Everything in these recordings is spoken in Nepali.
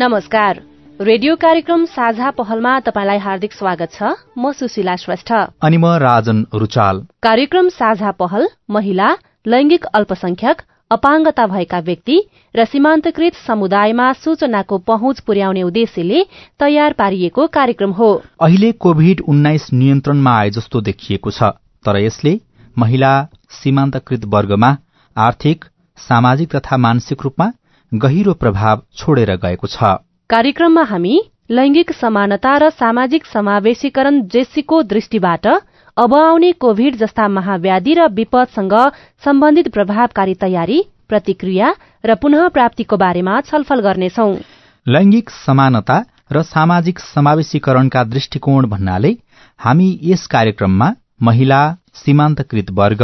नमस्कार। रेडियो कार्यक्रम साझा पहलमा तपाईँलाई हार्दिक स्वागत छ। म सुशीला श्रेष्ठ। अनि म राजन रुचाल। कार्यक्रम साझा पहल महिला लैंगिक अल्पसंख्यक अपाङ्गता भएका व्यक्ति र सीमान्तकृत समुदायमा सूचनाको पहुँच पुर्याउने उद्देश्यले तयार पारिएको कार्यक्रम हो। अहिले कोभिड उन्नाइस नियन्त्रणमा आए जस्तो देखिएको छ तर यसले महिला सीमान्तकृत वर्गमा आर्थिक सामाजिक तथा मानसिक रूपमा गहिरो प्रभाव छोडेर गएको छ। कार्यक्रममा हामी लैंगिक समानता र सामाजिक समावेशीकरण जेसीको दृष्टिबाट अब आउने कोभिड जस्ता महाव्याधि र विपदसँग सम्बन्धित प्रभावकारी तयारी प्रतिक्रिया र पुनः प्राप्तिको बारेमा छलफल गर्नेछौ। लैंगिक समानता र सामाजिक समावेशीकरणका दृष्टिकोण भन्नाले हामी यस कार्यक्रममा महिला सीमान्तकृत वर्ग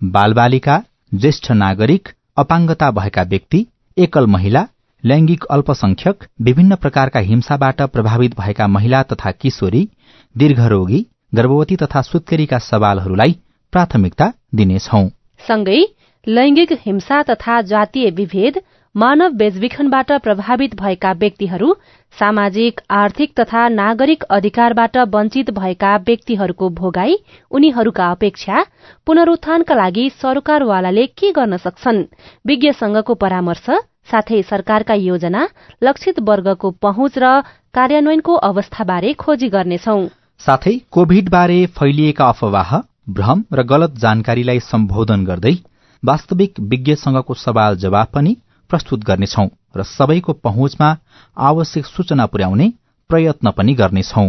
बालबालिका ज्येष्ठ नागरिक अपाङ्गता भएका व्यक्ति एकल महिला लैंगिक अल्पसंख्यक विभिन्न प्रकारका हिंसाबाट प्रभावित भएका महिला तथा किशोरी दीर्घरोगी गर्भवती तथा सुत्केरीका सवालहरूलाई प्राथमिकता दिनेछौ। सँगै लैंगिक हिंसा तथा जातीय विभेद मानव बेचबिखनबाट प्रभावित भएका व्यक्तिहरू सामाजिक आर्थिक तथा नागरिक अधिकारबाट वञ्चित भएका व्यक्तिहरूको भोगाई उनीहरूका अपेक्षा पुनरूत्थानका लागि सरकारवालाले के गर्न सक्छन्? विज्ञ संघको परामर्श साथै सरकारका योजना लक्षित वर्गको पहुँच र कार्यान्वयनको अवस्थाबारे खोजी गर्नेछौ। साथै कोभिड बारे फैलिएका अफवाह भ्रम र गलत जानकारीलाई सम्बोधन गर्दै वास्तविक विज्ञसँगको सवाल जवाब पनि प्रस्तुत गर्नेछौ र सबैको पहुँचमा आवश्यक सूचना पुर्याउने प्रयत्न पनि गर्नेछौं।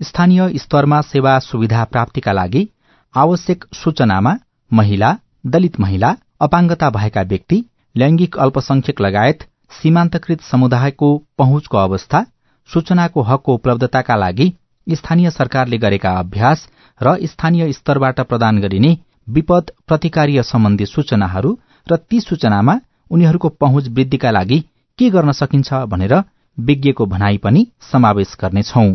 स्थानीय स्तरमा सेवा सुविधा प्राप्तिका लागि आवश्यक सूचनामा महिला दलित महिला अपाङ्गता भएका व्यक्ति लैंगिक अल्पसंख्यक लगायत सीमान्तकृत समुदायको पहुँचको अवस्था सूचनाको हकको उपलब्धताका लागि स्थानीय सरकारले गरेका अभ्यास र स्थानीय स्तरबाट प्रदान गरिने विपद प्रतिकार्य सम्बन्धी सूचनाहरू र ती सूचनामा उनीहरूको पहुँच वृद्धिका लागि के गर्न सकिन्छ भनेर विज्ञको भनाई पनि समावेश गर्नेछौ।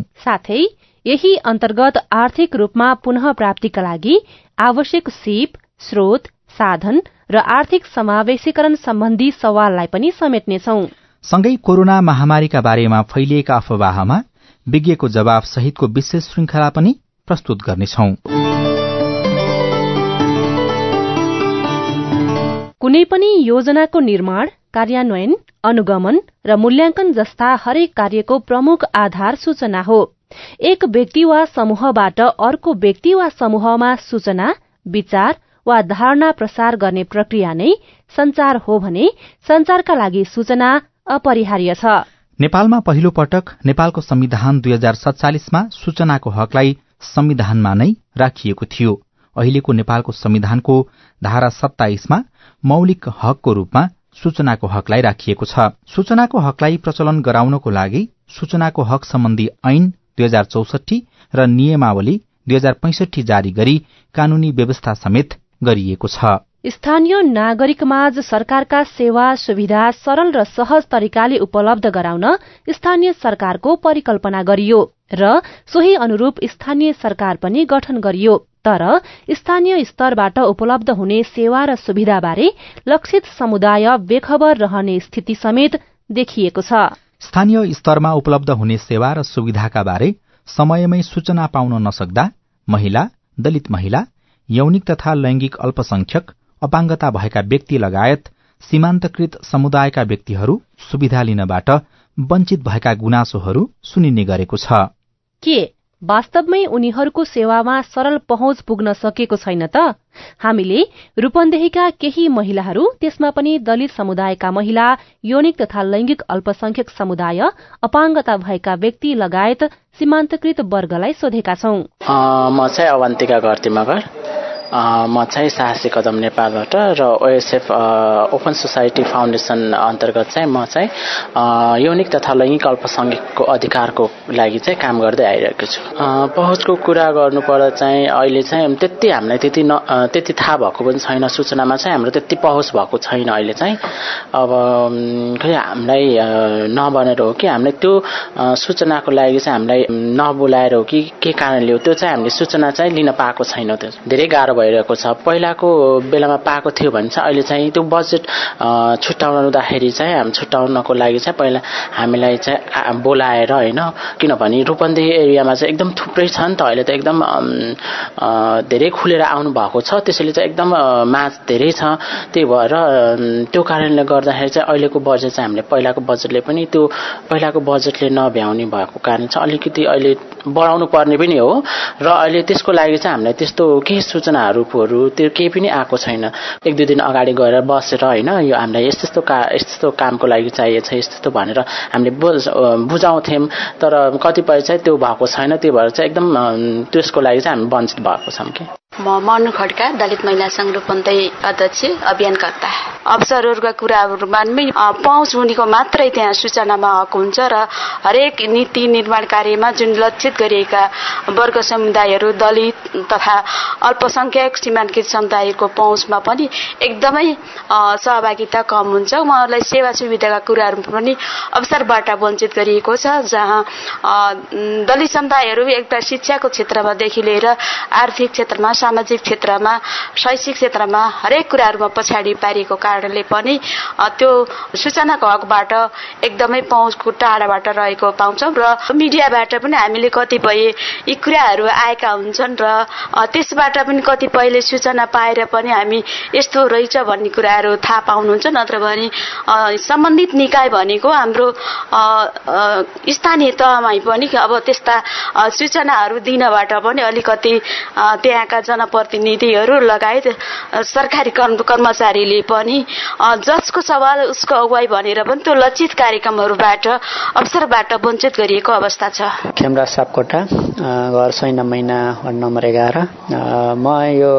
यही अन्तर्गत आर्थिक रूपमा पुनः प्राप्तिका लागि आवश्यक सिप स्रोत साधन र आर्थिक समावेशीकरण सम्बन्धी सवाललाई पनि समेट्नेछौ। सँगै कोरोना महामारीका बारेमा फैलिएका अफवाहमा विज्ञको जवाब सहितको विशेष श्रृंखला पनि प्रस्तुत गर्नेछौ। कुनै पनि योजनाको निर्माण कार्यान्वयन अनुगमन र मूल्याङ्कन जस्ता हरेक कार्यको प्रमुख आधार सूचना हो। एक व्यक्ति वा समूहबाट अर्को व्यक्ति वा समूहमा सूचना विचार वा धारणा प्रसार गर्ने प्रक्रिया नै संचार हो भने संचारका लागि सूचना अपरिहार्य छ। नेपालमा पहिलो पटक नेपालको संविधान दुई हजार सत्तालिसमा सूचनाको हकलाई संविधानमा नै राखिएको थियो। अहिलेको नेपालको संविधानको धारा सत्ताइसमा मौलिक हकको रूपमा सूचनाको हकलाई राखिएको छ। सूचनाको हकलाई प्रचलन गराउनको लागि सूचनाको हक सम्बन्धी ऐन दुई हजार चौसठी र नियमावली दुई हजार पैंसठी जारी गरी कानूनी व्यवस्था समेत गरिएको छ। स्थानीय नागरिकमाझ सरकारका सेवा सुविधा सरल र सहज तरिकाले उपलब्ध गराउन स्थानीय सरकारको परिकल्पना गरियो र सोही अनुरूप स्थानीय सरकार पनि गठन गरियो। तर स्थानीय स्तरबाट उपलब्ध हुने सेवा र सुविधाबारे लक्षित समुदाय बेखबर रहने स्थिति समेत देखिएको छ। स्थानीय स्तरमा उपलब्ध हुने सेवा र सुविधाका बारे समयमै सूचना पाउन नसक्दा महिला दलित महिला यौनिक तथा लैंगिक अल्पसंख्यक अपाङ्गता भएका व्यक्ति लगायत सीमान्तकृत समुदायका व्यक्तिहरू सुविधा लिनबाट वञ्चित भएका गुनासोहरू सुनिने गरेको छ। के? वास्तवमै उनीहरूको सेवामा सरल पहुँच पुग्न सकेको छैन त? हामीले रूपन्देहीका केही महिलाहरू त्यसमा पनि दलित समुदायका महिला यौनिक तथा लैंगिक अल्पसंख्यक समुदाय अपाङ्गता भएका व्यक्ति लगायत सीमान्तकृत वर्गलाई सोधेका छौं। म चाहिँ साहसी कदम नेपालबाट र ओएसएफ ओपन सोसाइटी फाउन्डेसन अन्तर्गत चाहिँ म चाहिँ यौनिक तथा लैङ्गिक अल्पसङ्ख्यकको अधिकारको लागि चाहिँ काम गर्दै आइरहेको छु। पहुँचको कुरा गर्नुपर्दा चाहिँ अहिले चाहिँ त्यति हामीलाई त्यति न त्यति थाहा भएको पनि छैन। सूचनामा चाहिँ हाम्रो त्यति पहुँच भएको छैन अहिले चाहिँ। अब खै हामीलाई नबनेर हो कि हामीले त्यो सूचनाको लागि चाहिँ हामीलाई नबोलाएर हो कि के कारणले हो त्यो चाहिँ हामीले सूचना चाहिँ लिन पाएको छैनौँ त्यो। धेरै गाह्रो भइरहेको छ। पहिलाको बेलामा पाएको थियो भने चाहिँ अहिले चाहिँ त्यो बजेट छुट्याउनुदाखेरि चाहिँ हामी छुट्याउनको लागि चाहिँ पहिला हामीलाई चाहिँ बोलाएर होइन किनभने रूपन्देही एरियामा चाहिँ एकदम थुप्रै छ नि त। अहिले त एकदम धेरै खुलेर आउनु भएको छ। त्यसैले चाहिँ एकदम माछ धेरै छ। त्यही भएर त्यो कारणले गर्दाखेरि चाहिँ अहिलेको बजेट चाहिँ हामीले पहिलाको बजेटले पनि त्यो पहिलाको बजेटले नभ्याउने भएको कारण चाहिँ अलिकति अहिले बढाउनु पर्ने पनि हो। र अहिले त्यसको लागि चाहिँ हामीलाई त्यस्तो केही सूचनाहरू त्यो केही पनि आएको छैन। एक दुई दिन अगाडि गएर बसेर होइन यो हामीलाई यस्तो यस्तो का यस्तो कामको लागि चाहिएको छ यस्तो यस्तो भनेर हामीले बुझाउँथ्यौँ। तर कतिपय चाहिँ त्यो भएको छैन त्यो भएर चाहिँ एकदम त्यसको लागि चाहिँ हामी वञ्चित भएको छौँ कि। म मनु खड्का दलित महिला संघ रूपन्दै अध्यक्ष अभियानकर्ता अवसरहरूका कुराहरूमा पनि पहुँच हुनेको मात्रै त्यहाँ सूचनामा हक हुन्छ र हरेक नीति निर्माण कार्यमा जुन लक्षित गरिएका वर्ग समुदायहरू दलित तथा अल्पसंख्यक सीमाङ्कित समुदायको पहुँचमा पनि एकदमै सहभागिता कम हुन्छ। उहाँहरूलाई सेवा सुविधाका कुराहरू पनि अवसरबाट वञ्चित गरिएको छ जहाँ दलित समुदायहरू एउटा शिक्षाको क्षेत्रमादेखि लिएर आर्थिक क्षेत्रमा सामाजिक क्षेत्रमा शैक्षिक क्षेत्रमा हरेक कुराहरूमा पछाडि पारिएको कारणले पनि त्यो सूचनाको हकबाट एकदमै पहुँचको टाढाबाट रहेको पाउँछौँ र मिडियाबाट पनि हामीले कतिपय यी कुराहरू आएका हुन्छन् र त्यसबाट पनि कतिपयले सूचना पाएर पनि हामी यस्तो रहेछ भन्ने कुराहरू थाहा पाउनुहुन्छ। नत्र भने सम्बन्धित निकाय भनेको हाम्रो स्थानीय तहमै पनि अब त्यस्ता सूचनाहरू दिनबाट पनि अलिकति त्यहाँका जनप्रतिनिधिहरू लगायत सरकारी कर्मचारीले पनि जसको सवाल उसको अगुवाई भनेर पनि त्यो लक्षित कार्यक्रमहरूबाट अवसरबाट वञ्चित गरिएको अवस्था छ। खेमरा सापकोटा घर सैन महिना वार्ड नम्बर एघार। म यो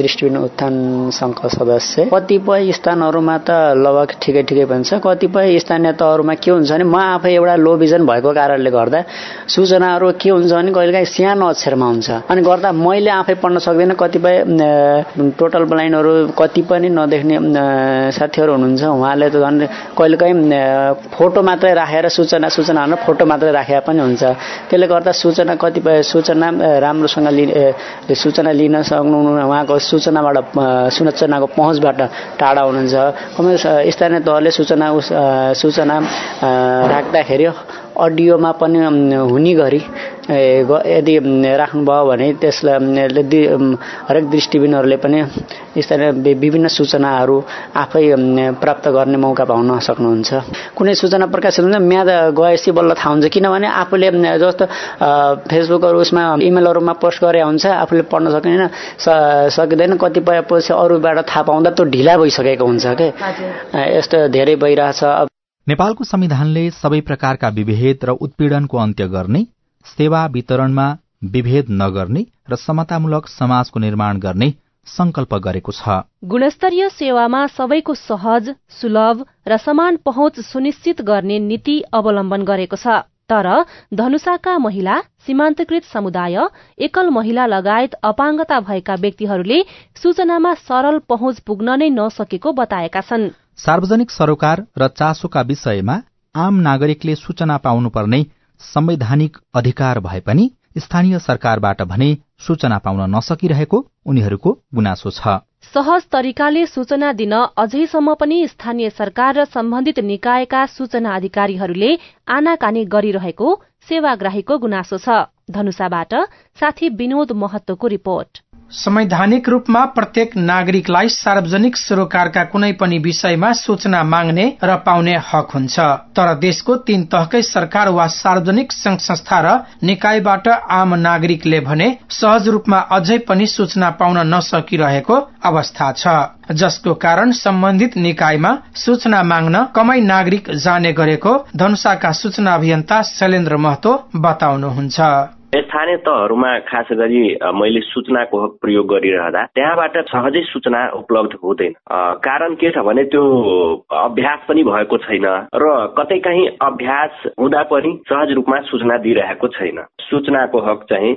दृष्टिबिन उत्थान सङ्घको सदस्य। कतिपय स्थानहरूमा त लगभग ठिकै ठिकै पनि छ। कतिपय स्थानीय तहहरूमा के हुन्छ भने म आफै एउटा लो भिजन भएको कारणले गर्दा सूचनाहरू के हुन्छ भने कहिलेकाहीँ सानो अक्षरमा हुन्छ। अनि गर्दा मैले आफै पढ्न सक्दैन कतिपय टोटल ब्लाइन्डहरू कति पनि नदेख्ने साथीहरू हुनुहुन्छ। उहाँले त झन् कहिलेकाहीँ फोटो मात्रै राखेर सूचना सूचना फोटो मात्रै राखेर पनि हुन्छ। त्यसले गर्दा सूचना कतिपय सूचना राम्रोसँग लि सूचना लिन सक्नु उहाँको सूचनाबाट सूचनाको पहुँचबाट टाढा हुनुहुन्छ। स्थानीय तहले सूचना सूचना राख्दाखेरि अडियोमा पनि हुने गरी यदि राख्नुभयो भने त्यसलाई हरेक दृष्टिबिनहरूले पनि स्थानीय विभिन्न सूचनाहरू आफै प्राप्त गर्ने मौका पाउन सक्नुहुन्छ। कुनै सूचना प्रकाशित हुन्छ म्याद गएपछि बल्ल थाहा हुन्छ। किनभने आफूले जस्तो फेसबुकहरू उसमा इमेलहरूमा पोस्ट गरे हुन्छ आफूले पढ्न सकिँदैन सकिँदैन। कतिपय पछि अरूबाट थाहा पाउँदा त्यो ढिला भइसकेको हुन्छ के? यस्तो धेरै भइरहेछ। नेपालको संविधानले सबै प्रकारका विभेद र उत्पीड़नको अन्त्य गर्ने सेवा वितरणमा विभेद नगर्ने र समतामूलक समाजको निर्माण गर्ने संकल्प गरेको छ। गुणस्तरीय सेवामा सबैको सहज सुलभ र समान पहुँच सुनिश्चित गर्ने नीति अवलम्बन गरेको छ। तर धनुषाका महिला सीमान्तकृत समुदाय एकल महिला लगायत अपाङ्गता भएका व्यक्तिहरूले सूचनामा सरल पहुँच पुग्न नै नसकेको बताएका छन्। सार्वजनिक सरोकार र चासोका विषयमा आम नागरिकले सूचना पाउनुपर्ने संवैधानिक अधिकार भए पनि स्थानीय सरकारबाट भने सूचना पाउन नसकिरहेको उनीहरूको गुनासो छ। सहज तरिकाले सूचना दिन अझैसम्म पनि स्थानीय सरकार र सम्बन्धित निकायका सूचना अधिकारीहरूले आनाकानी गरिरहेको सेवाग्राहीको गुनासो छ। धनुषाबाट साथी विनोद महत्वको रिपोर्ट। संवैधानिक रूपमा प्रत्येक नागरिकलाई सार्वजनिक सरोकारका कुनै पनि विषयमा सूचना माग्ने र पाउने हक हुन्छ। तर देशको तीन तहकै सरकार वा सार्वजनिक संघ संस्था र निकायबाट आम नागरिकले भने सहज रूपमा अझै पनि सूचना पाउन नसकिरहेको अवस्था छ। जसको कारण सम्बन्धित निकायमा सूचना माग्न कमै नागरिक जाने गरेको धनुषाका सूचना अभियन्ता शैलेन्द्र महतो बताउनुहुन्छ। स्थानीय तहहरूमा खास गरी मैले सूचनाको हक प्रयोग गरिरहँदा त्यहाँबाट सहजै सूचना उपलब्ध हुँदैन। कारण के छ भने त्यो अभ्यास पनि भएको छैन र कतै काहीँ अभ्यास हुँदा पनि सहज रूपमा सूचना दिइरहेको छैन। सूचनाको हक चाहिँ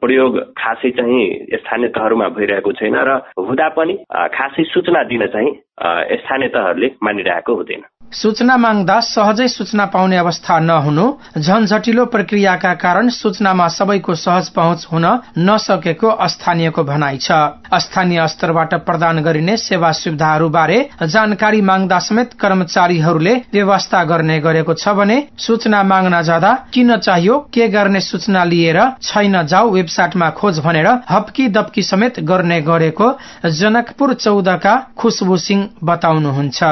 प्रयोग खासै चाहिँ स्थानीय तहहरूमा भइरहेको छैन र हुँदा पनि खासै सूचना दिन चाहिँ स्थानीय तहहरूले मानिरहेको हुँदैन। सूचना माग्दा सहजै सूचना पाउने अवस्था नहुनु झन्झटिलो प्रक्रियाका कारण सूचनामा सबैको सहज पहुँच हुन नसकेको स्थानीयको भनाइ छ। स्थानीय स्तरबाट प्रदान गरिने सेवा सुविधाहरू बारे जानकारी माग्दा समेत कर्मचारीहरूले व्यवस्था गर्ने गरेको छ भने सूचना माग्न जाँदा किन चाहियो के गर्ने सूचना लिएर छैन जाऊ वेबसाइटमा खोज भनेर हप्की दप्की समेत गर्ने गरेको जनकपुर चौधका खुसबु सिंह बताउनुहुन्छ।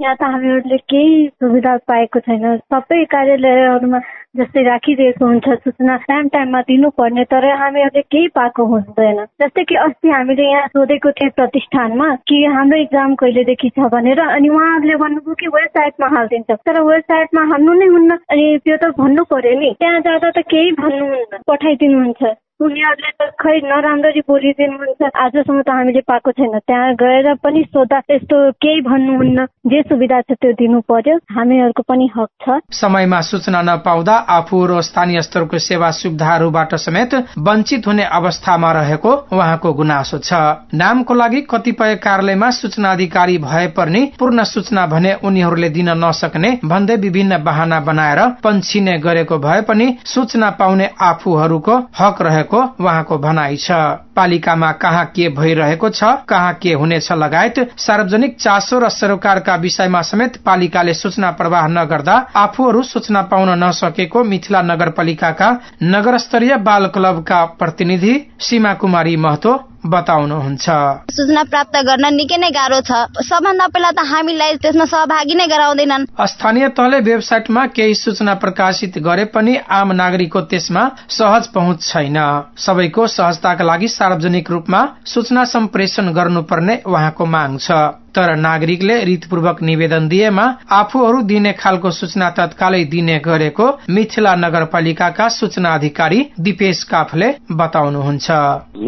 यहाँ त हामीहरूले केही सुविधा पाएको छैन। सबै कार्यालयहरूमा जस्तै राखिदिएको हुन्छ सूचना टाइम टाइममा दिनुपर्ने तर हामीहरूले केही पाएको हुँदैन। जस्तै कि अस्ति हामीले यहाँ सोधेको थियौँ प्रतिष्ठानमा कि हाम्रो इक्जाम कहिलेदेखि छ भनेर अनि उहाँहरूले भन्नुभयो कि वेबसाइटमा हालिदिन्छ। तर वेबसाइटमा हाल्नु नै हुन्न अनि त्यो त भन्नु पर्यो नि। त्यहाँ जाँदा त केही भन्नुहुन्न पठाइदिनुहुन्छ। उनीहरूले त खै नराम्ररी बोलिदिनुहुन्छ। आजसम्म त हामीले पाएको छैन। त्यहाँ गएर पनि सोद्धा यस्तो केही भन्नुहुन्न। जे सुविधा छ त्यो दिनु पर्यो। हामीहरूको पनि हक छ। समयमा सूचना नपाउँदा आफू र स्थानीय स्तरको सेवा सुविधाहरूबाट समेत वञ्चित हुने अवस्थामा रहेको उहाँको गुनासो छ। नामको लागि कतिपय कार्यालयमा सूचना अधिकारी भए पनि पूर्ण सूचना भने उनीहरूले दिन नसक्ने भन्दै विभिन्न बहाना बनाएर पन्छिने गरेको भए पनि सूचना पाउने आफूहरूको हक रहेको रहेको उहाँको भनाइ छ। पालिकामा कहाँ के भइरहेको छ कहाँ के हुनेछ लगायत सार्वजनिक चासो र सरोकारका विषयमा समेत पालिकाले सूचना प्रवाह नगर्दा आफूहरू सूचना पाउन नसकेको मिथिला नगरपालिकाका नगर स्तरीय बाल क्लबका प्रतिनिधि सीमा कुमारी महतो बताउनुहुन्छ। सूचना प्राप्त गर्न निकै नै गाह्रो छ। सबभन्दा पहिला त हामीलाई त्यसमा सहभागी नै गराउँदैनन्। स्थानीय तहले वेबसाइटमा केही सूचना प्रकाशित गरे पनि आम नागरिकको त्यसमा सहज पहुँच छैन। सबैको सहजताका लागि सार्वजनिक रूपमा सूचना सम्प्रेषण गर्नुपर्ने उहाँको माग छ। तर नागरिकले रितपूर्वक निवेदन दिएमा आफूहरू दिने खालको सूचना तत्कालै दिने गरेको मिथिला नगरपालिकाका सूचना अधिकारी दिपेश काफले बताउनुहुन्छ।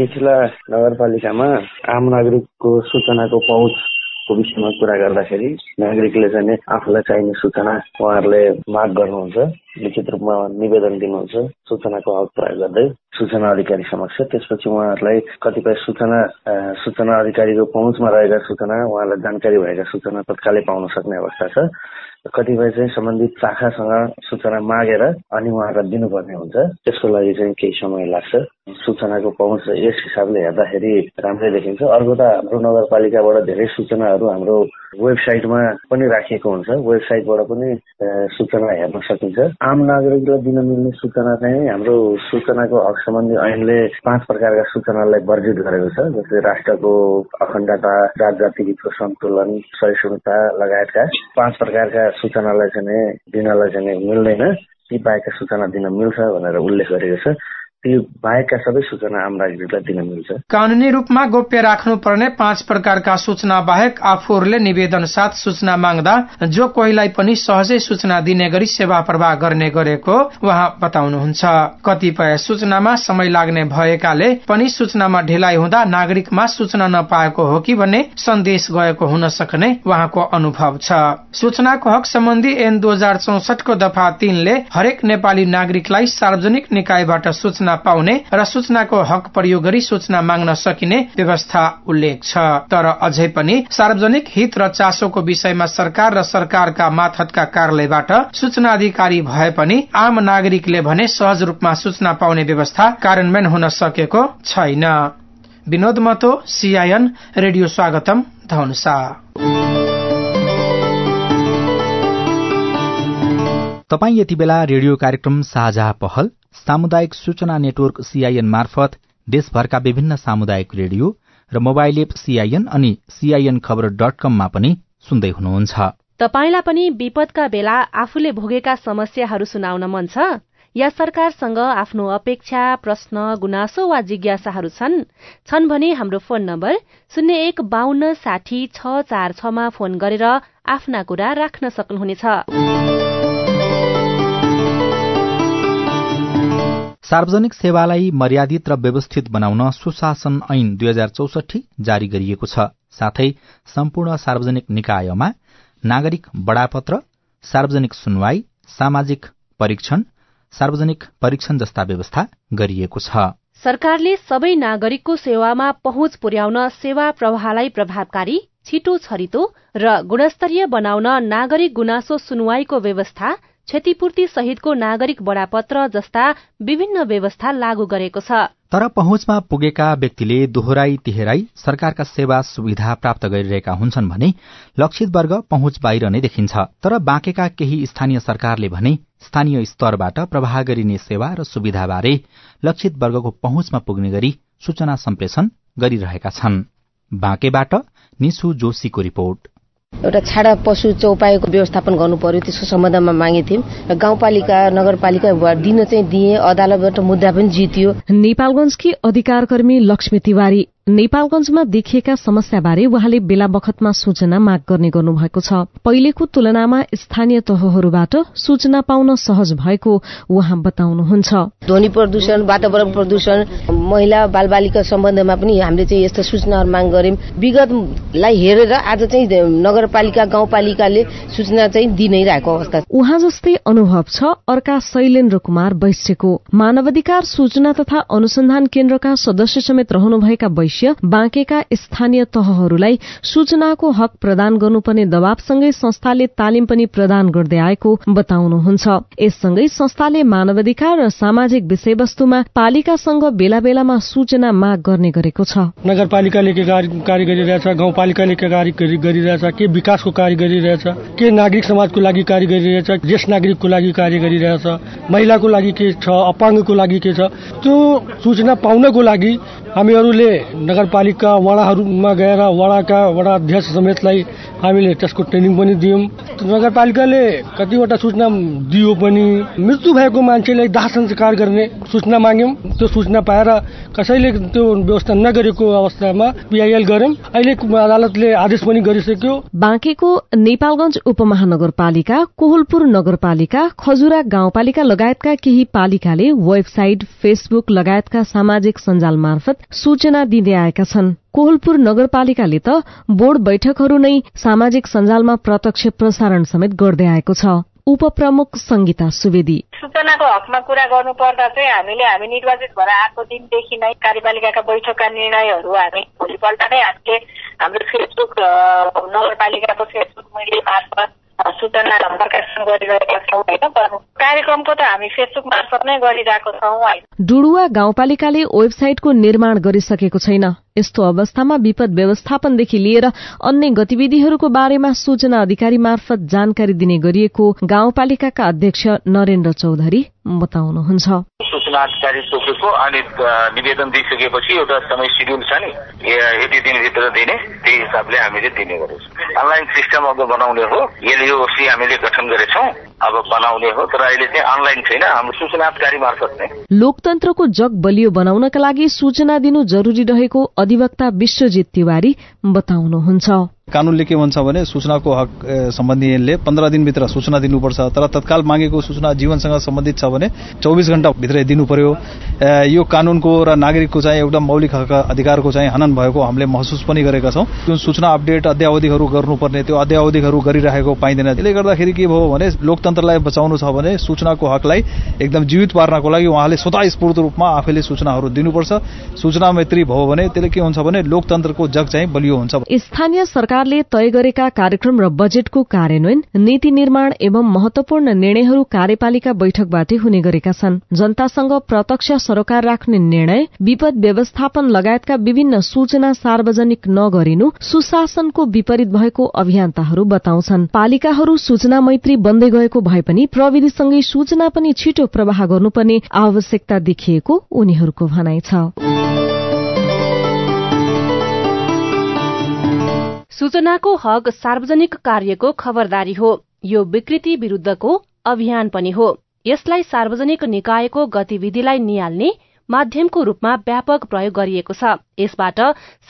मिथिला नगरपालिकामा आम नागरिकको सूचनाको पहुँच विषयमा कुरा गर्दाखेरि नागरिकले चाहिँ आफूलाई चाहिने सूचना उहाँहरूले माग गर्नुहुन्छ। लिखित रूपमा निवेदन दिनुहुन्छ। सूचनाको हक प्रयोग गर्दै सूचना अधिकारी समक्ष। त्यसपछि उहाँहरूलाई कतिपय सूचना सूचना अधिकारीको पहुँचमा रहेका सूचना उहाँलाई जानकारी भएका सूचना तत्कालै पाउन सक्ने अवस्था छ। कतिपय चाहिँ सम्बन्धित शाखासँग सूचना मागेर अनि उहाँहरूलाई दिनुपर्ने हुन्छ। त्यसको लागि चाहिँ केही समय लाग्छ। सूचनाको पहुँच यस हिसाबले हेर्दाखेरि राम्रै देखिन्छ। अर्को त हाम्रो नगरपालिकाबाट धेरै सूचनाहरू हाम्रो वेबसाइटमा पनि राखिएको हुन्छ। वेबसाइटबाट पनि सूचना हेर्न सकिन्छ। आम नागरिकलाई दिन मिल्ने सूचना चाहिँ हाम्रो सूचनाको हक सम्बन्धी ऐनले पाँच प्रकारका सूचनालाई वर्जित गरेको छ जस्तै राष्ट्रको अखण्डता जात जातिको सन्तुलन सहिष्णुता लगायतका पाँच प्रकारका सूचनालाई चाहिँ दिनलाई चाहिँ मिल्दैन ती बाहेकका सूचना दिन मिल्छ भनेर उल्लेख गरेको छ। ती सबै सूचना आम नागरिकलाई दिन मिल्छ। कानूनी रूपमा गोप्य राख्नु पर्ने पाँच प्रकारका सूचना बाहेक आफूहरूले निवेदन साथ सूचना माग्दा जो कोहीलाई पनि सहजै सूचना दिने गरी सेवा प्रवाह गर्ने गरेको उहाँ बताउनुहुन्छ। कतिपय सूचनामा समय लाग्ने भएकाले पनि सूचनामा ढिलाइ हुँदा नागरिकमा सूचना नपाएको हो कि भन्ने सन्देश गएको हुन सक्ने उहाँको अनुभव छ। सूचनाको हक सम्बन्धी एन दुई हजार चौसठको दफा तीनले हरेक नेपाली नागरिकलाई सार्वजनिक निकायबाट सूचना सूचना पाउने र सूचनाको हक प्रयोग गरी सूचना माग्न सकिने व्यवस्था उल्लेख छ। तर अझै पनि सार्वजनिक हित र चासोको विषयमा सरकार र सरकारका माथतका कार्यालयबाट सूचना अधिकारी भए पनि आम नागरिकले भने सहज रूपमा सूचना पाउने व्यवस्था कार्यान्वयन हुन सकेको छैन। विनोद मतो सीआईएन रेडियो स्वागतम धनुषा। तपाई यति बेला रेडियो कार्यक्रम साझा पहल सामुदायिक सूचना नेटवर्क सीआईएन मार्फत देशभरका विभिन्न सामुदायिक रेडियो र मोबाइल एप सीआईएन अनि सीआईएन खबर डट कममा पनि सुन्दै हुनुहुन्छ। तपाईँलाई पनि विपदका बेला आफूले भोगेका समस्याहरू सुनाउन मन छ? या सरकारसँग आफ्नो अपेक्षा प्रश्न गुनासो वा जिज्ञासाहरू छन्? छन् भने हाम्रो फोन नम्बर शून्य एक बान्न साठी छ चार छमा फोन गरेर आफ्ना कुरा राख्न सक्नुहुनेछ। सार्वजनिक सेवालाई मर्यादित र व्यवस्थित बनाउन सुशासन ऐन दुई हजार चौसठी जारी गरिएको छ। साथै सम्पूर्ण सार्वजनिक निकायमा नागरिक बडापत्र सार्वजनिक सुनवाई सामाजिक परीक्षण सार्वजनिक परीक्षण जस्ता व्यवस्था गरिएको छ। सरकारले सबै नागरिकको सेवामा पहुँच पुर्याउन सेवा प्रवाहलाई प्रभावकारी छिटो छरितो र गुणस्तरीय बनाउन नागरिक गुनासो सुनवाईको व्यवस्था क्षतिपूर्ति सहितको नागरिक बडापत्र जस्ता विभिन्न व्यवस्था लागू गरेको छ। तर पहुँचमा पुगेका व्यक्तिले दोहोराई तिहेराई सरकारका सेवा सुविधा प्राप्त गरिरहेका हुन्छन् भने लक्षित वर्ग पहुँच बाहिर नै देखिन्छ। तर बाँकेका केही स्थानीय सरकारले भने स्थानीय स्तरबाट प्रवाह गरिने सेवा र सुविधाबारे लक्षित वर्गको पहुँचमा पुग्ने गरी सूचना सम्प्रेषण गरिरहेका छन्। बाँकेबाट निशु जोशीको रिपोर्ट। एउटा छाडा पशु चौपाईको व्यवस्थापन गर्नु पर्यो त्यसको सम्बन्धमा मागेको थियौँ गाउँपालिका नगरपालिका दिन चाहिँ दिए अदालतबाट मुद्दा पनि जितियो। नेपालगंजकी अधिकार कर्मी लक्ष्मी तिवारी नेपालगंजमा देखिएका समस्याबारे उहाँले बेला बखतमा सूचना माग गर्ने गर्नुभएको छ। पहिलेको तुलनामा स्थानीय तहहरूबाट सूचना पाउन सहज भएको उहाँ बताउनुहुन्छ। ध्वनि प्रदूषण वातावरण प्रदूषण महिला बालबालिका सम्बन्धमा पनि हामीले चाहिँ यस्ता सूचनाहरू माग गर्यौं विगतलाई हेरेर आज चाहिँ नगरपालिका गाउँपालिकाले सूचना चाहिँ दिनै रहेको अवस्था उहाँ जस्तै अनुभव छ अर्का शैलेन्द्र कुमार वैश्यको मानवाधिकार सूचना तथा अनुसन्धान केन्द्रका सदस्य समेत रहनुभएका वैश्य बाँकेका स्थानीय तहहरूलाई सूचनाको हक प्रदान गर्नुपर्ने दबावसँगै संस्थाले तालिम पनि प्रदान गर्दै आएको बताउनुहुन्छ। यससँगै संस्थाले मानवाधिकार र सामाजिक विषयवस्तुमा पालिकासँग बेला बेलामा सूचना माग गर्ने गरेको छ। नगरपालिकाले के कार्य गरिरहेछ गाउँपालिकाले के कार्य गरिरहेछ के विकासको कार्य गरिरहेछ के नागरिक समाजको लागि कार्य गरिरहेछ ज्येष्ठ नागरिकको लागि कार्य गरिरहेछ महिलाको लागि के छ अपाङ्गको लागि के छ त्यो सूचना पाउनको लागि हामीहरूले नगरपालिका वडाहरूमा गएर वडाका वडा अध्यक्ष समेतलाई हामीले त्यसको ट्रेनिङ पनि दियौँ। नगरपालिकाले कतिवटा सूचना दियो पनि। मृत्यु भएको मान्छेलाई दाह संस्कार गर्ने सूचना माग्यौँ। त्यो सूचना पाएर कसैले त्यो व्यवस्था नगरेको अवस्थामा पिआइएल गर्यौँ अहिले अदालतले आदेश पनि गरिसक्यो। बाँकेको नेपालगंज उपमहानगरपालिका कोहलपुर नगरपालिका खजुरा गाउँपालिका लगायतका केही पालिकाले वेबसाइट फेसबुक लगायतका सामाजिक सञ्जाल मार्फत सूचना दिँदै आएका छन्। कोहलपुर नगरपालिकाले त बोर्ड बैठकहरू नै सामाजिक सञ्जालमा प्रत्यक्ष प्रसारण समेत गर्दै आएको छ। उपप्रमुख संगीता सुवेदी। सूचनाको हकमा कुरा गर्नु पर्दा चाहिँ हामीले हामी निर्वाचित भएर आएको दिनदेखि नै कार्यपालिकाका बैठकका निर्णयहरू हामी भोलिपल्ट नै हामीले हाम्रो फेसबुक नगरपालिकाको फेसबुक मिडिया मार्फत सूचना प्रकाशन गरिरहेका छौँ होइन? कार्यक्रमको त हामी फेसबुक मार्फत नै गरिरहेको छौँ होइन? डुडुवा गाउँपालिकाले वेबसाइटको निर्माण गरिसकेको छैन। यस्तो अवस्थामा विपद व्यवस्थापनदेखि लिएर अन्य गतिविधिहरूको बारेमा सूचना अधिकारी मार्फत जानकारी दिने गरिएको गाउँपालिकाका अध्यक्ष नरेन्द्र चौधरी बताउनुहुन्छ। सूचना अधिकारी तोकेको अनि निवेदन दिइसकेपछि एउटा समय सिड्युल छ नि यति दिनभित्र दिने त्यही हिसाबले हामीले दिने गरेछौँ अनलाइन सिस्टम अब बनाउने हो एलओसी हामीले गठन गरेछौँ। अब बनाउने हो तर अहिले चाहिँ अनलाइन छैन। हाम्रो सूचना अधिकारी मार्फत नै। लोकतन्त्रको जग बलियो बनाउनका लागि सूचना दिनु जरुरी रहेको अधिवक्ता विश्वजित तिवारी बताउनुहुन्छ। कानूनले के भन्छ भने सूचनाको हक सम्बन्धी ऐनले पन्ध्र दिनभित्र सूचना दिनुपर्छ। तर तत्काल मागेको सूचना जीवनसँग सम्बन्धित छ भने चौबिस घण्टा भित्रै दिनु पर्यो यो कानूनको र नागरिकको चाहिँ एउटा मौलिक हक अधिकारको चाहिँ हनन भएको हामीले महसुस पनि गरेका छौँ। जुन सूचना अपडेट अध्यावधिहरू गर्नुपर्ने त्यो अध्यावधिहरू गरिरहेको पाइँदैन। त्यसले गर्दाखेरि के भयो भने लोकतन्त्रलाई बचाउनु छ भने सूचनाको हकलाई एकदम जीवित पार्नको लागि उहाँले स्वतः स्फूर्त रूपमा आफैले सूचनाहरू दिनुपर्छ। सूचना मैत्री भयो भने त्यसले के हुन्छ भने लोकतन्त्रको जग चाहिँ बलियो हुन्छ। स्थानीय सरकार सरकारले तय गरेका कार्यक्रम र बजेटको कार्यान्वयन नीति निर्माण एवं महत्वपूर्ण निर्णयहरू कार्यपालिका बैठकबाटै हुने गरेका छन्। जनतासँग प्रत्यक्ष सरोकार राख्ने निर्णय विपद व्यवस्थापन लगायतका विभिन्न सूचना सार्वजनिक नगरिनु सुशासनको विपरीत भएको अभियन्ताहरू बताउँछन्। पालिकाहरू सूचना मैत्री बन्दै गएको भए पनि प्रविधिसँगै सूचना पनि छिटो प्रवाह गर्नुपर्ने आवश्यकता देखिएको उनीहरूको भनाइ छ। सूचनाको हक सार्वजनिक कार्यको खबरदारी हो। यो विकृति विरूद्धको अभियान पनि हो। यसलाई सार्वजनिक निकायको गतिविधिलाई निहाल्ने माध्यमको रूपमा व्यापक प्रयोग गरिएको छ। यसबाट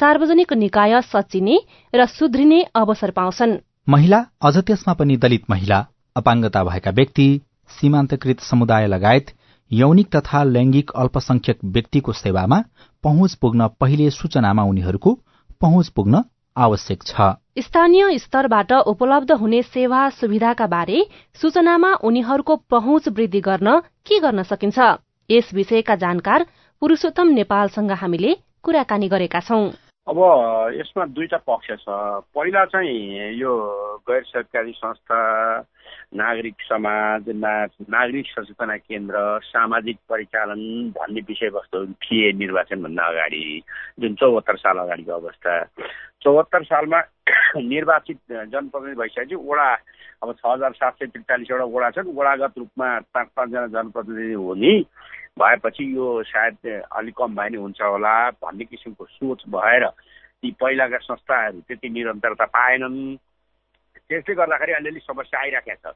सार्वजनिक निकाय सच्चिने र सुध्रिने अवसर पाउँछन्। महिला अझ त्यसमा पनि दलित महिला अपाङ्गता भएका व्यक्ति सीमान्तकृत समुदाय लगायत यौनिक तथा लैंगिक अल्पसंख्यक व्यक्तिको सेवामा पहुँच पुग्न पहिले सूचनामा उनीहरूको पहुँच पुग्न आवश्यक छ। स्थानीय स्तरबाट उपलब्ध हुने सेवा सुविधाका बारे सूचनामा उनीहरूको पहुँच वृद्धि गर्न के गर्न सकिन्छ? यस विषयका जानकार पुरूषोत्तम नेपालसँग हामीले कुराकानी गरेका छौं। अब यसमा दुईटा पक्ष छ। पहिला चाहिँ यो गैर सरकारी संस्था नागरिक समाज नागरिक सचेतना केन्द्र सामाजिक परिचालन भन्ने विषयवस्तुहरू थिए निर्वाचनभन्दा अगाडि जुन चौहत्तर साल अगाडिको अवस्था। चौहत्तर सालमा निर्वाचित जनप्रतिनिधि भइसकेपछि वडा अब छ हजार सात सय त्रिचालिसवटा वडा छन् वडागत रूपमा पाँच पाँचजना जनप्रतिनिधि हुने भएपछि यो सायद अलिक कम भए नि हुन्छ होला भन्ने किसिमको सोच भएर ती पहिलाका संस्थाहरू त्यति निरन्तरता पाएनन्। त्यसले गर्दाखेरि अलिअलि समस्या आइराखेको छ।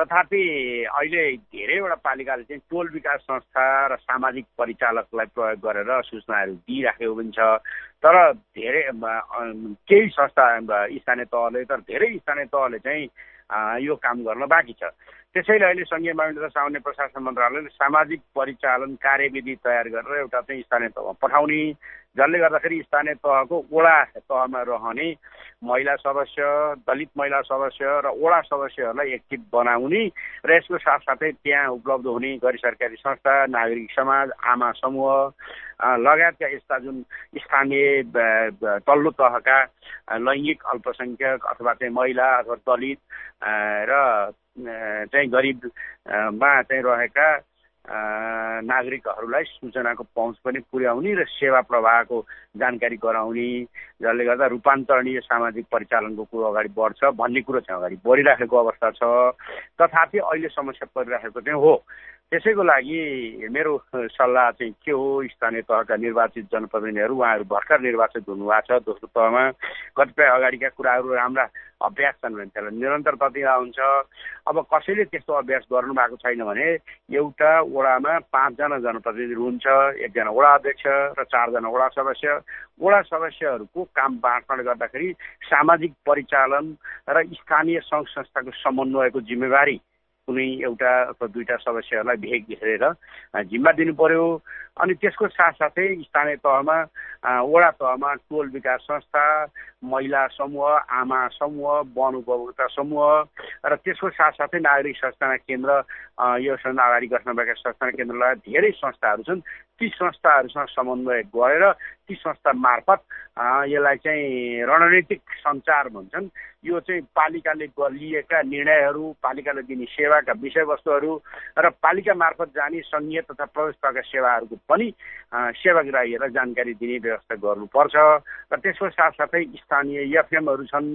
तथापि अहिले धेरैवटा पालिकाले चाहिँ टोल विकास संस्था र सामाजिक परिचालकलाई प्रयोग गरेर सूचनाहरू दिइराखेको पनि छ। तर धेरै केही संस्था स्थानीय तहले तर धेरै स्थानीय तहले चाहिँ यो काम गर्न बाँकी छ। त्यसैले अहिले सङ्घीय मामिला तथा सामान्य प्रशासन मन्त्रालयले सामाजिक परिचालन कार्यविधि तयार गरेर एउटा चाहिँ स्थानीय तहमा पठाउने जसले गर्दाखेरि स्थानीय तहको वडा तहमा रहने महिला सदस्य दलित महिला सदस्य र वडा सदस्यहरूलाई एक्टिभ बनाउने र यसको साथसाथै त्यहाँ उपलब्ध हुने गैर सरकारी संस्था नागरिक समाज आमा समूह लगायतका यस्ता जुन स्थानीय तल्लो तहका लैङ्गिक अल्पसङ्ख्यक अथवा चाहिँ महिला अथवा दलित र चाहिँ गरिबमा चाहिँ रहेका नागरिकहरूलाई सूचनाको पहुँच पनि पुर्याउने र सेवा प्रवाहको जानकारी गराउने जसले गर्दा रूपान्तरणीय सामाजिक परिचालनको कुरो अगाडि बढ्छ भन्ने कुरो चाहिँ अगाडि बढिराखेको अवस्था छ। तथापि अहिले समस्या परिराखेको चाहिँ हो। त्यसैको लागि मेरो सल्लाह चाहिँ के हो? स्थानीय तहका निर्वाचित जनप्रतिनिधिहरू उहाँहरू भर्खर निर्वाचित हुनुभएको छ दोस्रो तहमा। कतिपय अगाडिका कुराहरू राम्रा अभ्यास छन् भने त्यसलाई निरन्तरता हुन्छ। अब कसैले त्यस्तो अभ्यास गर्नु भएको छैन भने एउटा वडामा पाँचजना जनप्रतिनिधि हुन्छ एकजना वडा अध्यक्ष र चारजना वडा सदस्य। वडा सदस्यहरूको काम बाँड्नाले गर्दाखेरि सामाजिक परिचालन र स्थानीय सङ्घ संस्थाको समन्वयको जिम्मेवारी कुनै एउटा अथवा दुईवटा सदस्यहरूलाई भेग घेरेर जिम्मा दिनु पर्यो अनि त्यसको साथसाथै स्थानीय तहमा वडा तहमा टोल विकास संस्था महिला समूह आमा समूह वन उपभोक्ता समूह र त्यसको साथसाथै नागरिक संस्थाना केन्द्र योसँग अगाडि गठन भएका संस्थाना केन्द्रलाई धेरै संस्थाहरू छन्। ती संस्थाहरूसँग समन्वय गरेर ती संस्था मार्फत यसलाई चाहिँ रणनीतिक सञ्चार भन्छन्। यो चाहिँ पालिकाले लिएका निर्णयहरू पालिकाले दिने सेवाका विषयवस्तुहरू र पालिका मार्फत जाने सङ्घीय तथा प्रदेश तहका सेवाहरूको पनि सेवाग्राहीहरूलाई जानकारी दिने व्यवस्था गर्नुपर्छ। र त्यसको साथसाथै स्थानीय एफएमहरू छन्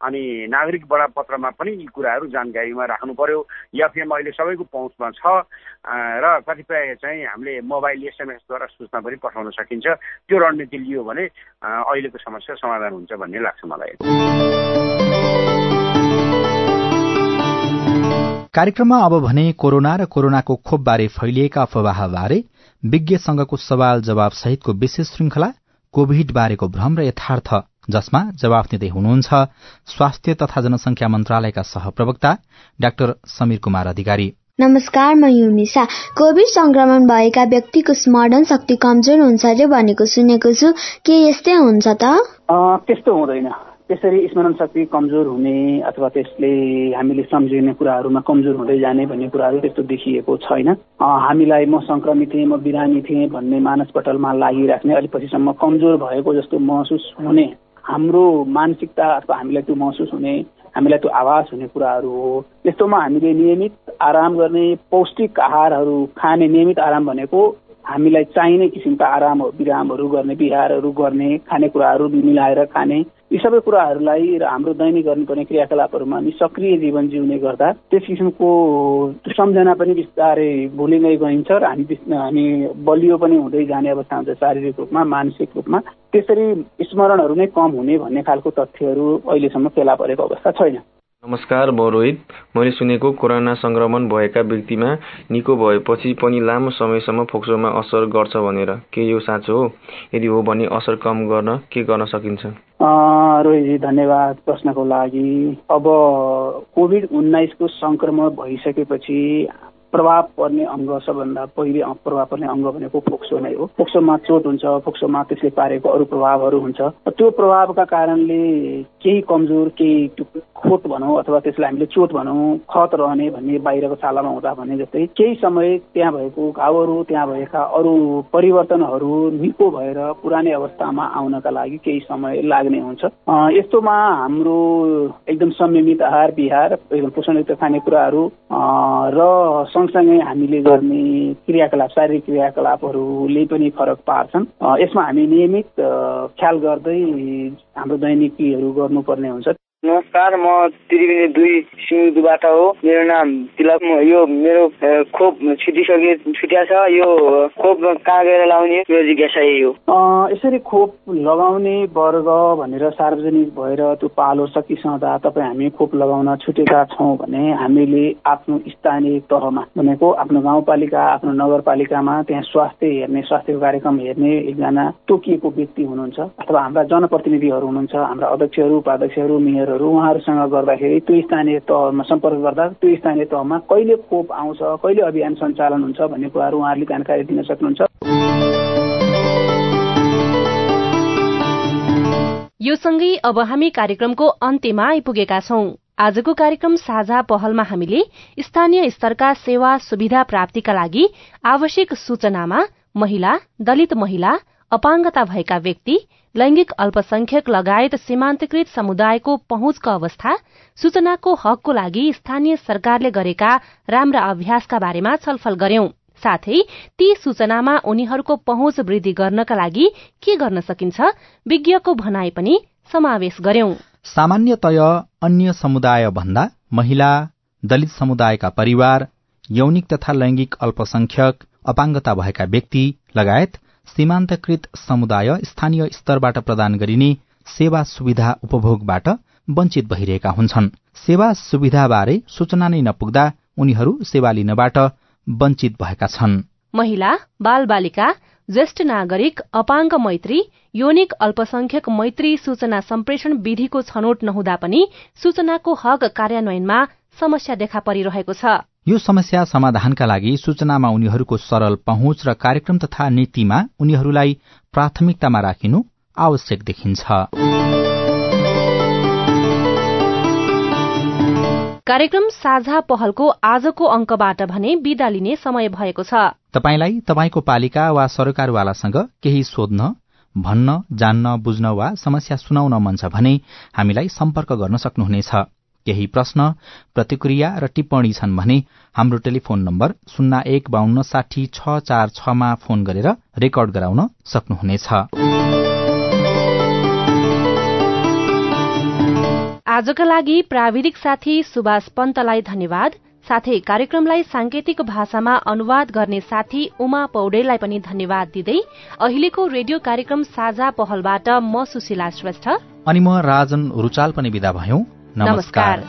अनि नागरिक बडापत्रमा पनि यी कुराहरू जानकारीमा राख्नु पर्यो एफएम अहिले सबैको पहुँचमा छ र कतिपय चाहिँ हामीले मोबाइल एसएमएसद्वारा सूचना पनि पठाउन सकिन्छ। त्यो रणनीति लियो भने अहिलेको समस्या समाधान हुन्छ भन्ने लाग्छ मलाई। कार्यक्रममा अब भने कोरोना र कोरोनाको खोपबारे फैलिएका अफवाहबारे विज्ञसँगको सवाल जवाब सहितको विशेष श्रृंखला कोभिड बारेको भ्रम र यथार्थ जसमा जवाफ दिँदै हुनुहुन्छ स्वास्थ्य तथा जनसंख्या मन्त्रालयका सहप्रवक्ता डाक्टर समीर कुमार अधिकारी। नमस्कार म युनिसा कोभिड संक्रमण भएका व्यक्तिको स्मरण शक्ति कमजोर हुन्छ अरे भनेको सुनेको छु। के यस्तै हुन्छ त? त्यस्तो हुँदैन। त्यसरी स्मरण शक्ति कमजोर हुने अथवा त्यसले हामीले सम्झिने कुराहरूमा कमजोर हुँदै जाने भन्ने कुराहरू त्यस्तो देखिएको छैन। हामीलाई म सङ्क्रमित थिएँ म बिरामी थिएँ भन्ने मानसपटलमा लागिराख्ने अलिक पछिसम्म कमजोर भएको जस्तो महसुस हुने हाम्रो मानसिकता अथवा हामीलाई त्यो महसुस हुने हामीलाई त्यो आभास हुने कुराहरू हो। त्यस्तोमा हामीले नियमित आराम गर्ने पौष्टिक आहारहरू खाने नियमित आराम भनेको हामीलाई चाहिने किसिमका आराम विरामहरू गर्ने बिहारहरू गर्ने खानेकुराहरू मिलाएर खाने यी सबै कुराहरूलाई र हाम्रो दैनिक गर्नुपर्ने क्रियाकलापहरूमा हामी सक्रिय जीवन जिउने गर्दा त्यस किसिमको सम्झना पनि बिस्तारै भुलिँदै गइन्छ र हामी हामी बलियो पनि हुँदै जाने अवस्था हुन्छ शारीरिक रूपमा मानसिक रूपमा। त्यसरी स्मरणहरू नै कम हुने भन्ने खालको तथ्यहरू अहिलेसम्म फेला परेको अवस्था छैन। नमस्कार म रोहित। मैले सुनेको कोरोना संक्रमण भएका व्यक्तिमा निको भएपछि पनि लामो समयसम्म फोक्सोमा असर गर्छ भनेर। के यो साँचो हो? यदि हो भने असर कम गर्न के गर्न सकिन्छ? रोहितजी धन्यवाद प्रश्नको लागि। अब कोभिड उन्नाइसको संक्रमण भइसकेपछि प्रभाव पर्ने अङ्ग सबभन्दा पहिले प्रभाव पर्ने अङ्ग भनेको फोक्सो नै हो। फोक्सोमा चोट हुन्छ फोक्सोमा त्यसले पारेको अरू प्रभावहरू हुन्छ। त्यो प्रभावका कारणले केही कमजोर केही खोट भनौँ अथवा त्यसलाई हामीले चोट भनौँ खत रहने भन्ने बाहिरको छालामा हुँदा भने जस्तै केही समय त्यहाँ भएको घाउहरू त्यहाँ भएका अरू परिवर्तनहरू निको भएर पुरानै अवस्थामा आउनका लागि केही समय लाग्ने हुन्छ। यस्तोमा हाम्रो एकदम संयमित आहार विहार एकदम पोषणयुक्त खानेकुराहरू र सँगसँगै हामीले गर्ने क्रियाकलाप शारीरिक क्रियाकलापहरूले पनि फरक पार्छन्। यसमा हामी नियमित ख्याल गर्दै हाम्रो दैनिकीहरू गर्नुपर्ने हुन्छ। नमस्कार म त्रिवेणी दुई सिउँदुबाट हो। मेरो नाम तिलक यो मेरो खोप छुटिसके छुट्या छ। यो खोप कहाँ गएर लाउने? मेरो जिज्ञासा यही हो। यसरी खोप लगाउने वर्ग भनेर सार्वजनिक भएर त्यो पालो सकिसक्दा तपाईँ हामी खोप लगाउन छुटेका छौँ भने हामीले आफ्नो स्थानीय तहमा भनेको आफ्नो गाउँपालिका आफ्नो नगरपालिकामा त्यहाँ स्वास्थ्य हेर्ने स्वास्थ्यको कार्यक्रम हेर्ने एकजना तोकिएको व्यक्ति हुनुहुन्छ अथवा हाम्रा जनप्रतिनिधिहरू हुनुहुन्छ हाम्रा अध्यक्षहरू उपाध्यक्षहरू मेयर अधिकारीहरू उहाँहरूसँग गर्दाखेरि त्यो स्थानीय तहमा सम्पर्क गर्दा त्यो स्थानीय तहमा कहिले खोप आउँछ कहिले अभियान सञ्चालन हुन्छ भन्ने कुराहरू उहाँहरूले जानकारी दिन सक्नुहुन्छ। यो सँगै अब हामी कार्यक्रमको अन्त्यमा आइपुगेका छौं। आजको कार्यक्रम साझा पहलमा हामीले स्थानीय स्तरका सेवा सुविधा प्राप्तिका लागि आवश्यक सूचनामा महिला दलित महिला अपाङ्गता भएका व्यक्ति लैंगिक अल्पसंख्यक लगायत सीमान्तकृत समुदायको पहुँचको अवस्था सूचनाको हकको लागि स्थानीय सरकारले गरेका राम्रा अभ्यासका बारेमा छलफल गर्यौं। साथै ती सूचनामा उनीहरूको पहुँच वृद्धि गर्नका लागि के गर्न सकिन्छ विज्ञको भनाई पनि समावेश गर्यौं। सामान्यतय अन्य समुदाय भन्दा महिला दलित समुदायका परिवार यौनिक तथा लैंगिक अल्पसंख्यक अपाङ्गता भएका व्यक्ति लगायत सीमान्तकृत समुदाय स्थानीय स्तरबाट प्रदान गरिने सेवा सुविधा उपभोगबाट वञ्चित भइरहेका हुन्छन्। सेवा सुविधाबारे सूचना नै नपुग्दा उनीहरू सेवा लिनबाट वञ्चित भएका छन्। महिला बाल बालिका ज्येष्ठ नागरिक अपाङ्ग मैत्री योनिक अल्पसंख्यक मैत्री सूचना सम्प्रेषण विधिको छनौट नहुँदा पनि सूचनाको हक कार्यान्वयनमा समस्या देखा परिरहेको छ। यो समस्या समाधानका लागि सूचनामा उनीहरूको सरल पहुँच र कार्यक्रम तथा नीतिमा उनीहरूलाई प्राथमिकतामा राखिनु आवश्यक देखिन्छ। कार्यक्रम साझा पहलको आजको अंकबाट भने विदा लिने समय भएको छ। तपाईलाई तपाईँको पालिका वा सरकारवालासँग केही सोध्न भन्न जान्न बुझ्न वा समस्या सुनाउन मन छ भने हामीलाई सम्पर्क गर्न सक्नुहुनेछ। केही प्रश्न प्रतिक्रिया र टिप्पणी छन् भने हाम्रो टेलिफोन नम्बर शून्य एक बान्न साठी छ चार छमा फोन गरेर रेकर्ड गराउन सक्नुहुनेछ। आजका लागि प्राविधिक साथी सुभाष पन्तलाई धन्यवाद। साथै कार्यक्रमलाई सांकेतिक भाषामा अनुवाद गर्ने साथी उमा पौडेललाई पनि धन्यवाद दिँदै अहिलेको रेडियो कार्यक्रम साझा पहलबाट म सुशीला श्रेष्ठ। अनि म राजन रुचाल पनि विदा भयौं। नमस्कार।